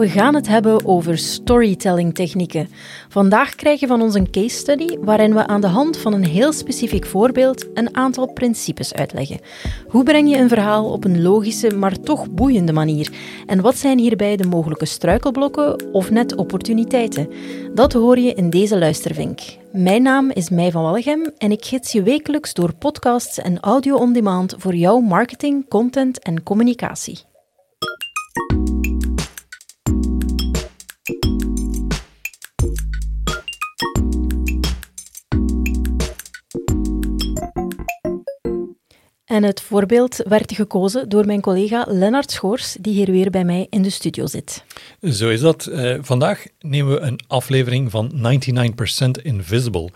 We gaan het hebben over storytelling technieken. Vandaag krijg je van ons een case study waarin we aan de hand van een heel specifiek voorbeeld een aantal principes uitleggen. Hoe breng je een verhaal op een logische, maar toch boeiende manier? En wat zijn hierbij de mogelijke struikelblokken of net opportuniteiten? Dat hoor je in deze luistervink. Mijn naam is Mij van Wallegem en ik gids je wekelijks door podcasts en audio on demand voor jouw marketing, content en communicatie. En het voorbeeld werd gekozen door mijn collega Lennart Schoors, die hier weer bij mij in de studio zit. Zo is dat. Uh, vandaag nemen we een aflevering van 99% Invisible.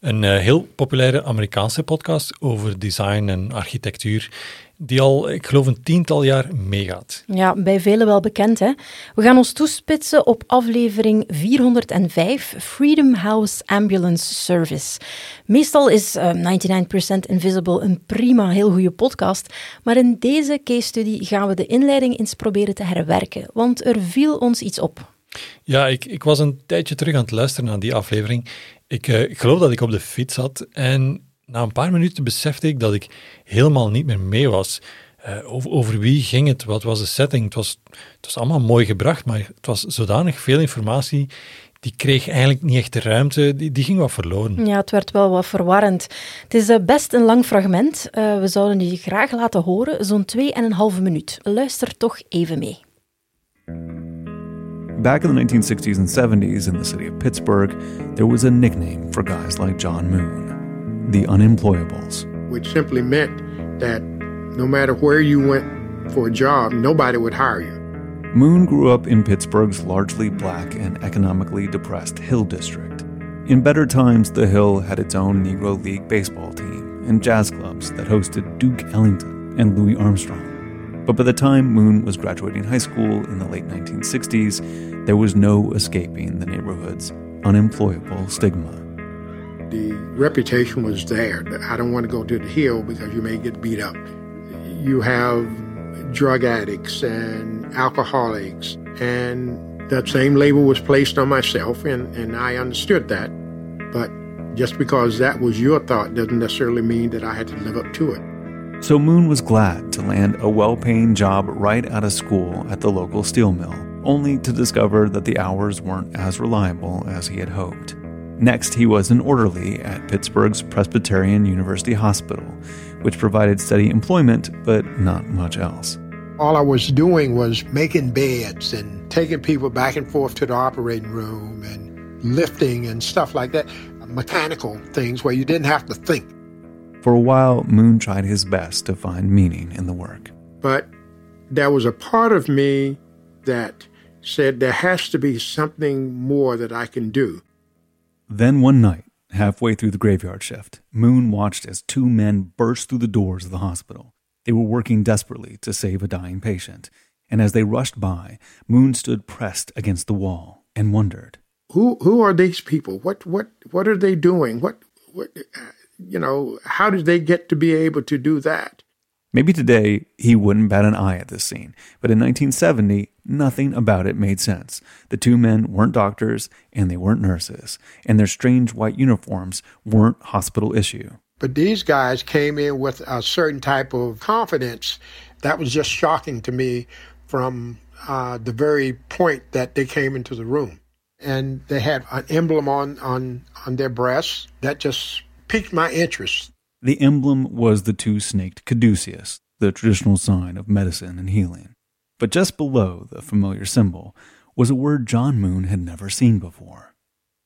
Een uh, heel populaire Amerikaanse podcast over design en architectuur die al, ik geloof, een tiental jaar meegaat. Ja, bij velen wel bekend. Hè? We gaan ons toespitsen op aflevering 405, Freedom House Ambulance Service. Meestal is uh, eh, 99% Invisible een prima, heel goede podcast, maar in deze case study gaan we de inleiding eens proberen te herwerken, want er viel ons iets op. Ja, ik, ik was een tijdje terug aan het luisteren naar die aflevering. Ik, uh, ik geloof dat ik op de fiets zat en na een paar minuten besefte ik dat ik helemaal niet meer mee was. Uh, over, over, wie ging het? Wat was de setting? Het was, het was allemaal mooi gebracht, maar het was zodanig veel informatie. Die kreeg eigenlijk niet echt de ruimte, die, die ging wat verloren. Ja, het werd wel wat verwarrend. Het is uh, best een lang fragment. We zouden die graag laten horen, zo'n 2,5 minuut. Luister toch even mee. Back in the 1960s and 70s in the city of Pittsburgh, there was a nickname for guys like John Moon. the unemployables. Which simply meant that no matter where you went for a job, nobody would hire you. Moon grew up in Pittsburgh's largely black and economically depressed Hill District. In better times, the Hill had its own Negro League baseball team and jazz clubs that hosted Duke Ellington and Louis Armstrong. But by the time Moon was graduating high school in the late 1960s, there was no escaping the neighborhood's unemployable stigma the reputation was there. I don't want to go to the hill because you may get beat up. You have drug addicts and alcoholics, and that same label was placed on myself, and, and I understood that. But just because that was your thought doesn't necessarily mean that I had to live up to it. So Moon was glad to land a well paying job right out of school at the local steel mill, only to discover that the hours weren't as reliable as he had hoped. Next, he was an orderly at Pittsburgh's Presbyterian University Hospital, which provided steady employment but not much else. All I was doing was making beds and taking people back and forth to the operating room and lifting and stuff like that. Mechanical things where you didn't have to think. For a while, Moon tried his best to find meaning in the work. But there was a part of me that said there has to be something more that I can do. Then one night, halfway through the graveyard shift, Moon watched as two men burst through the doors of the hospital. They were working desperately to save a dying patient, and as they rushed by, Moon stood pressed against the wall and wondered, "Who who are these people? What what what are they doing? What what you know, how did they get to be able to do that?" Maybe today he wouldn't bat an eye at this scene, but in 1970, nothing about it made sense. The two men weren't doctors and they weren't nurses, and their strange white uniforms weren't hospital issue. But these guys came in with a certain type of confidence that was just shocking to me from uh, the very point that they came into the room. And they had an emblem on, on, on their breasts that just piqued my interest. The emblem was the two snaked caduceus, the traditional sign of medicine and healing. But just below the familiar symbol was a word John Moon had never seen before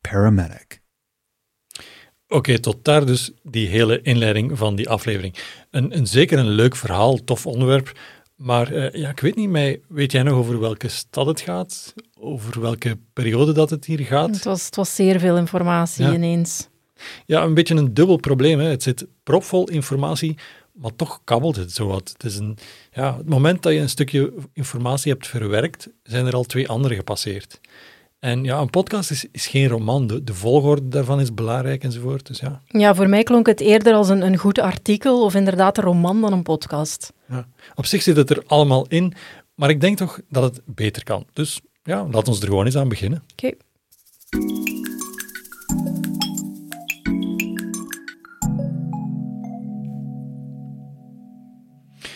paramedic. Oké, okay, tot daar dus die hele inleiding van die aflevering. Een, een zeker een leuk verhaal, tof onderwerp. Maar uh, ja, ik weet niet, mij, weet jij nog over welke stad het gaat? Over welke periode dat het hier gaat? Het was, het was zeer veel informatie ja. ineens. Ja, een beetje een dubbel probleem. Hè. Het zit propvol informatie, maar toch kabbelt het zo wat. Het, is een, ja, het moment dat je een stukje informatie hebt verwerkt, zijn er al twee andere gepasseerd. En ja, een podcast is, is geen roman. De, de, volgorde daarvan is belangrijk enzovoort. Dus ja. ja, voor mij klonk het eerder als een, een goed artikel of inderdaad een roman dan een podcast. Ja. Op zich zit het er allemaal in, maar ik denk toch dat het beter kan. Dus ja, laat ons er gewoon eens aan beginnen. Oké.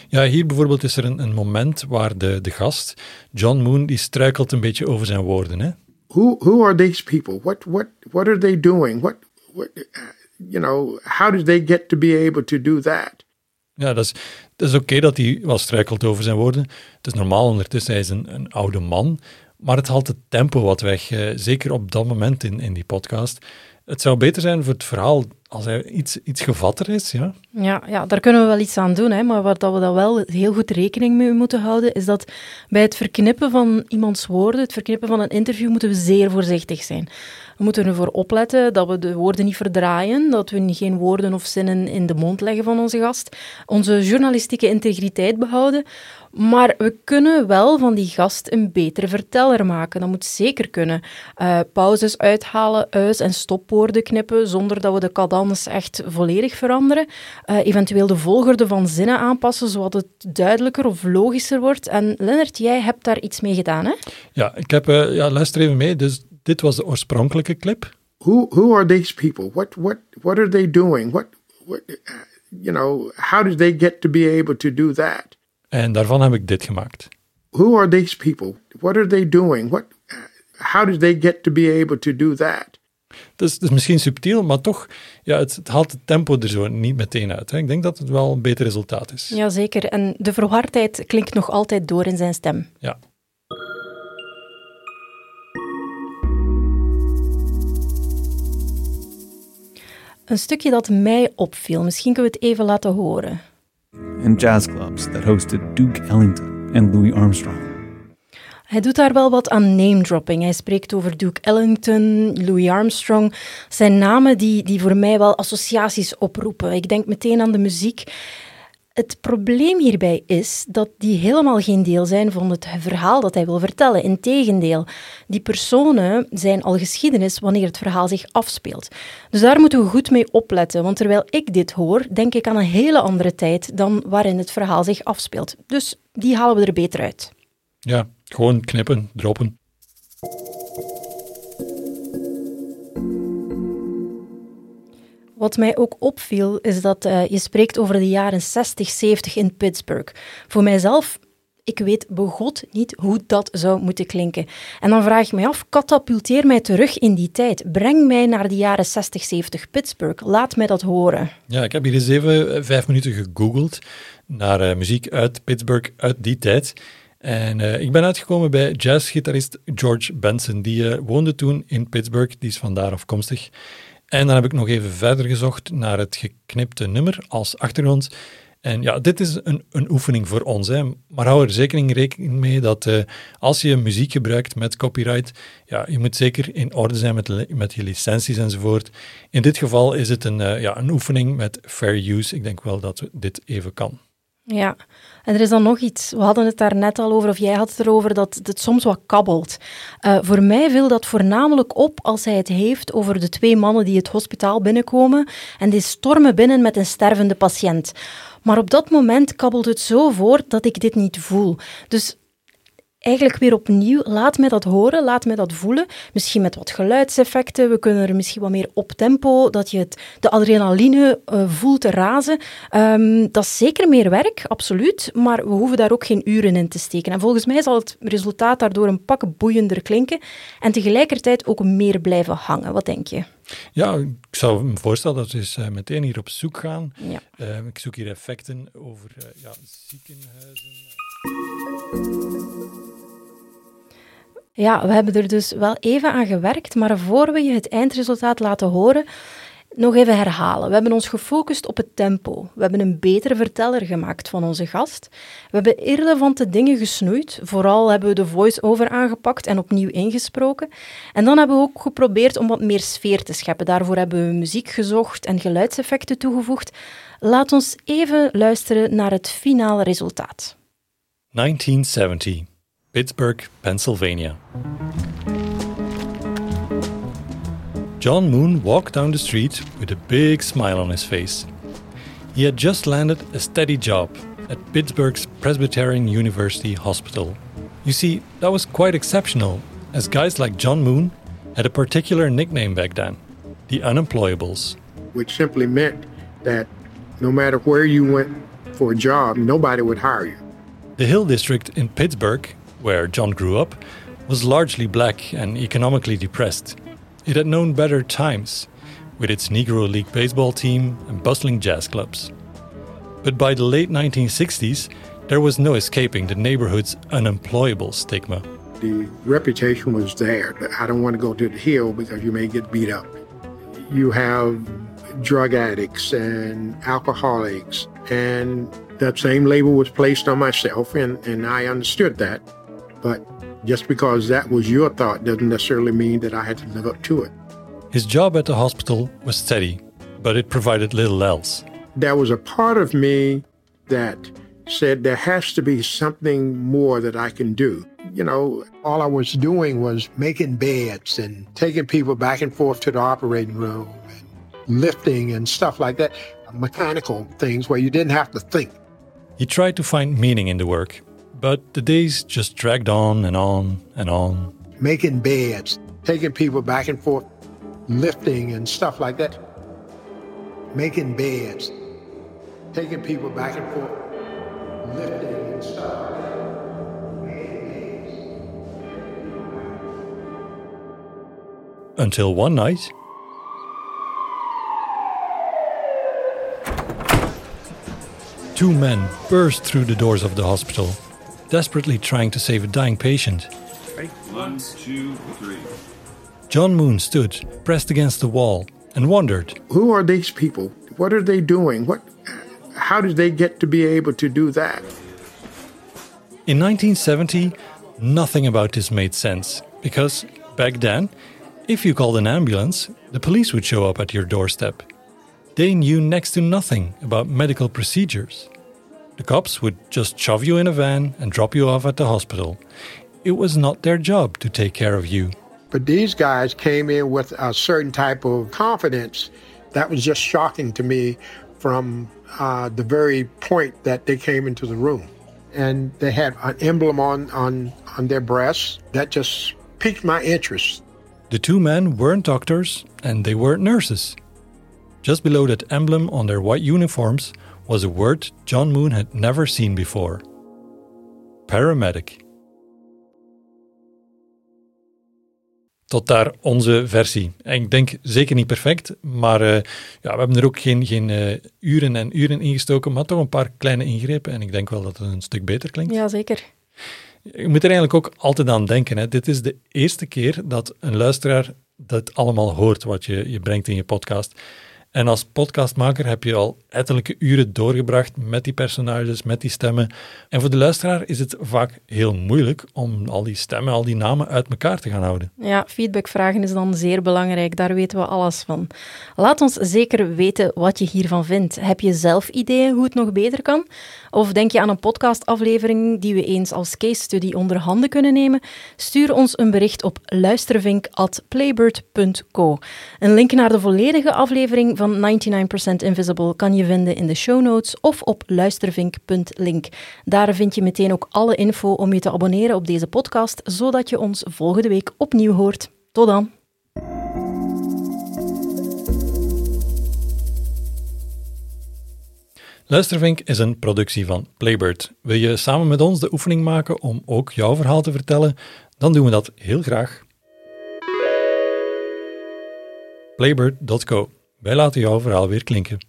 Ja, hier bijvoorbeeld is er een, een moment waar de, de gast, John Moon, die struikelt een beetje over zijn woorden. Hè? Who who are these people? What what what are they doing? What what uh, you know? How did they get to be able to do that? Ja, dat is, dat is oké dat hij wel struikelt over zijn woorden. Het is normaal ondertussen, hij is een, een oude man. Maar het haalt het tempo wat weg, eh, zeker op dat moment in, in die podcast. Het zou beter zijn voor het verhaal als hij iets, iets gevatter is, ja. Ja, ja, daar kunnen we wel iets aan doen. Hè. Maar waar dat we dan wel heel goed rekening mee moeten houden, is dat bij het verknippen van iemands woorden, het verknippen van een interview, moeten we zeer voorzichtig zijn. We moeten ervoor opletten dat we de woorden niet verdraaien, dat we geen woorden of zinnen in de mond leggen van onze gast, onze journalistieke integriteit behouden, maar we kunnen wel van die gast een betere verteller maken. Dat moet zeker kunnen. Uh, pauzes uithalen, uit- en stopwoorden knippen, zonder dat we de cadans echt volledig veranderen. Uh, eventueel de volgorde van zinnen aanpassen, zodat het duidelijker of logischer wordt. En Lennart, jij hebt daar iets mee gedaan, hè? Ja, ik heb, uh, ja, luister even mee. Dus dit was de oorspronkelijke clip. Who, who are these people? What, what, what are they doing? What, what, you know, how did they get to be able to do that? En daarvan heb ik dit gemaakt. Who are these people? What are they doing? What, how did they get to be able to do that? Dus, dus misschien subtiel, maar toch, ja, het, het haalt het tempo er zo niet meteen uit. Hè. Ik denk dat het wel een beter resultaat is. Jazeker, en de verwardheid klinkt nog altijd door in zijn stem. Ja. Een stukje dat mij opviel, misschien kunnen we het even laten horen. And jazzclubs that hosted Duke Ellington and Louis Armstrong. Hij doet daar wel wat aan name-dropping. Hij spreekt over Duke Ellington, Louis Armstrong. zijn namen die, die voor mij wel associaties oproepen. Ik denk meteen aan de muziek. Het probleem hierbij is dat die helemaal geen deel zijn van het verhaal dat hij wil vertellen. Integendeel, die personen zijn al geschiedenis wanneer het verhaal zich afspeelt. Dus daar moeten we goed mee opletten, want terwijl ik dit hoor, denk ik aan een hele andere tijd dan waarin het verhaal zich afspeelt. Dus die halen we er beter uit. Ja, gewoon knippen, droppen. Wat mij ook opviel, is dat uh, je spreekt over de jaren 60, 70 in Pittsburgh. Voor mijzelf, ik weet begot niet hoe dat zou moeten klinken. En dan vraag ik mij af, katapulteer mij terug in die tijd. Breng mij naar de jaren 60, 70 Pittsburgh. Laat mij dat horen. Ja, ik heb hier eens even vijf minuten gegoogeld naar uh, muziek uit Pittsburgh uit die tijd. En uh, ik ben uitgekomen bij jazzgitarist George Benson. Die uh, woonde toen in Pittsburgh, die is vandaar afkomstig. En dan heb ik nog even verder gezocht naar het geknipte nummer als achtergrond. En ja, dit is een, een oefening voor ons. Hè. Maar hou er zeker in rekening mee dat uh, als je muziek gebruikt met copyright, ja, je moet zeker in orde zijn met, met je licenties enzovoort. In dit geval is het een, ja, een oefening met fair use. Ik denk wel dat dit even kan. Ja, en er is dan nog iets. We hadden het daar net al over, of jij had het erover, dat het soms wat kabbelt. Uh, voor mij viel dat voornamelijk op als hij het heeft over de twee mannen die het hospitaal binnenkomen en die stormen binnen met een stervende patiënt. Maar op dat moment kabbelt het zo voort dat ik dit niet voel. Dus eigenlijk weer opnieuw, laat mij dat horen, laat mij dat voelen. Misschien met wat geluidseffecten, we kunnen er misschien wat meer op tempo, dat je het, de adrenaline uh, voelt razen. Um, dat is zeker meer werk, absoluut, maar we hoeven daar ook geen uren in te steken. En volgens mij zal het resultaat daardoor een pak boeiender klinken en tegelijkertijd ook meer blijven hangen. Wat denk je? Ja, ik zou me voorstellen dat we eens uh, meteen hier op zoek gaan. Ja. Uh, ik zoek hier effecten over uh, ja, ziekenhuizen. Ja, we hebben er dus wel even aan gewerkt, maar voor we je het eindresultaat laten horen, nog even herhalen. We hebben ons gefocust op het tempo. We hebben een betere verteller gemaakt van onze gast. We hebben irrelevante dingen gesnoeid. Vooral hebben we de voice-over aangepakt en opnieuw ingesproken. En dan hebben we ook geprobeerd om wat meer sfeer te scheppen. Daarvoor hebben we muziek gezocht en geluidseffecten toegevoegd. Laat ons even luisteren naar het finale resultaat. 1970. Pittsburgh, Pennsylvania. John Moon walked down the street with a big smile on his face. He had just landed a steady job at Pittsburgh's Presbyterian University Hospital. You see, that was quite exceptional, as guys like John Moon had a particular nickname back then the Unemployables. Which simply meant that no matter where you went for a job, nobody would hire you. The Hill District in Pittsburgh, where John grew up, was largely black and economically depressed. It had known better times, with its Negro League baseball team and bustling jazz clubs. But by the late 1960s, there was no escaping the neighborhood's unemployable stigma. The reputation was there. I don't want to go to the hill because you may get beat up. You have drug addicts and alcoholics, and that same label was placed on myself, and, and I understood that. But just because that was your thought doesn't necessarily mean that I had to live up to it. His job at the hospital was steady, but it provided little else. There was a part of me that said there has to be something more that I can do. You know, all I was doing was making beds and taking people back and forth to the operating room and lifting and stuff like that, mechanical things where you didn't have to think. He tried to find meaning in the work, but the days just dragged on and on and on. Making beds, taking people back and forth, lifting and stuff like that. Making beds, taking people back and forth, lifting and stuff. Until one night. Two men burst through the doors of the hospital, desperately trying to save a dying patient. One, two, three. John Moon stood, pressed against the wall, and wondered Who are these people? What are they doing? What how did they get to be able to do that? In 1970, nothing about this made sense because back then, if you called an ambulance, the police would show up at your doorstep. They knew next to nothing about medical procedures. The cops would just shove you in a van and drop you off at the hospital. It was not their job to take care of you. But these guys came in with a certain type of confidence that was just shocking to me from uh, the very point that they came into the room. And they had an emblem on, on, on their breasts that just piqued my interest. The two men weren't doctors and they weren't nurses. Just below that emblem on their white uniforms was a word John Moon had never seen before paramedic. Tot daar onze versie. En ik denk zeker niet perfect, maar uh, ja, we hebben er ook geen, geen uh, uren en uren in gestoken, maar toch een paar kleine ingrepen. En ik denk wel dat het een stuk beter klinkt. Ja, zeker. Je moet er eigenlijk ook altijd aan denken. Hè. Dit is de eerste keer dat een luisteraar dat allemaal hoort wat je, je brengt in je podcast. En als podcastmaker heb je al ettelijke uren doorgebracht met die personages, met die stemmen. En voor de luisteraar is het vaak heel moeilijk om al die stemmen, al die namen uit elkaar te gaan houden. Ja, feedbackvragen is dan zeer belangrijk. Daar weten we alles van. Laat ons zeker weten wat je hiervan vindt. Heb je zelf ideeën hoe het nog beter kan? Of denk je aan een podcastaflevering die we eens als case study onder handen kunnen nemen? Stuur ons een bericht op luistervink.playbird.co. Een link naar de volledige aflevering van 99% Invisible kan je vinden in de show notes of op luistervink.link. Daar vind je meteen ook alle info om je te abonneren op deze podcast, zodat je ons volgende week opnieuw hoort. Tot dan! Luistervink is een productie van Playbird. Wil je samen met ons de oefening maken om ook jouw verhaal te vertellen? Dan doen we dat heel graag. Playbird.co. Wij laten jouw verhaal weer klinken.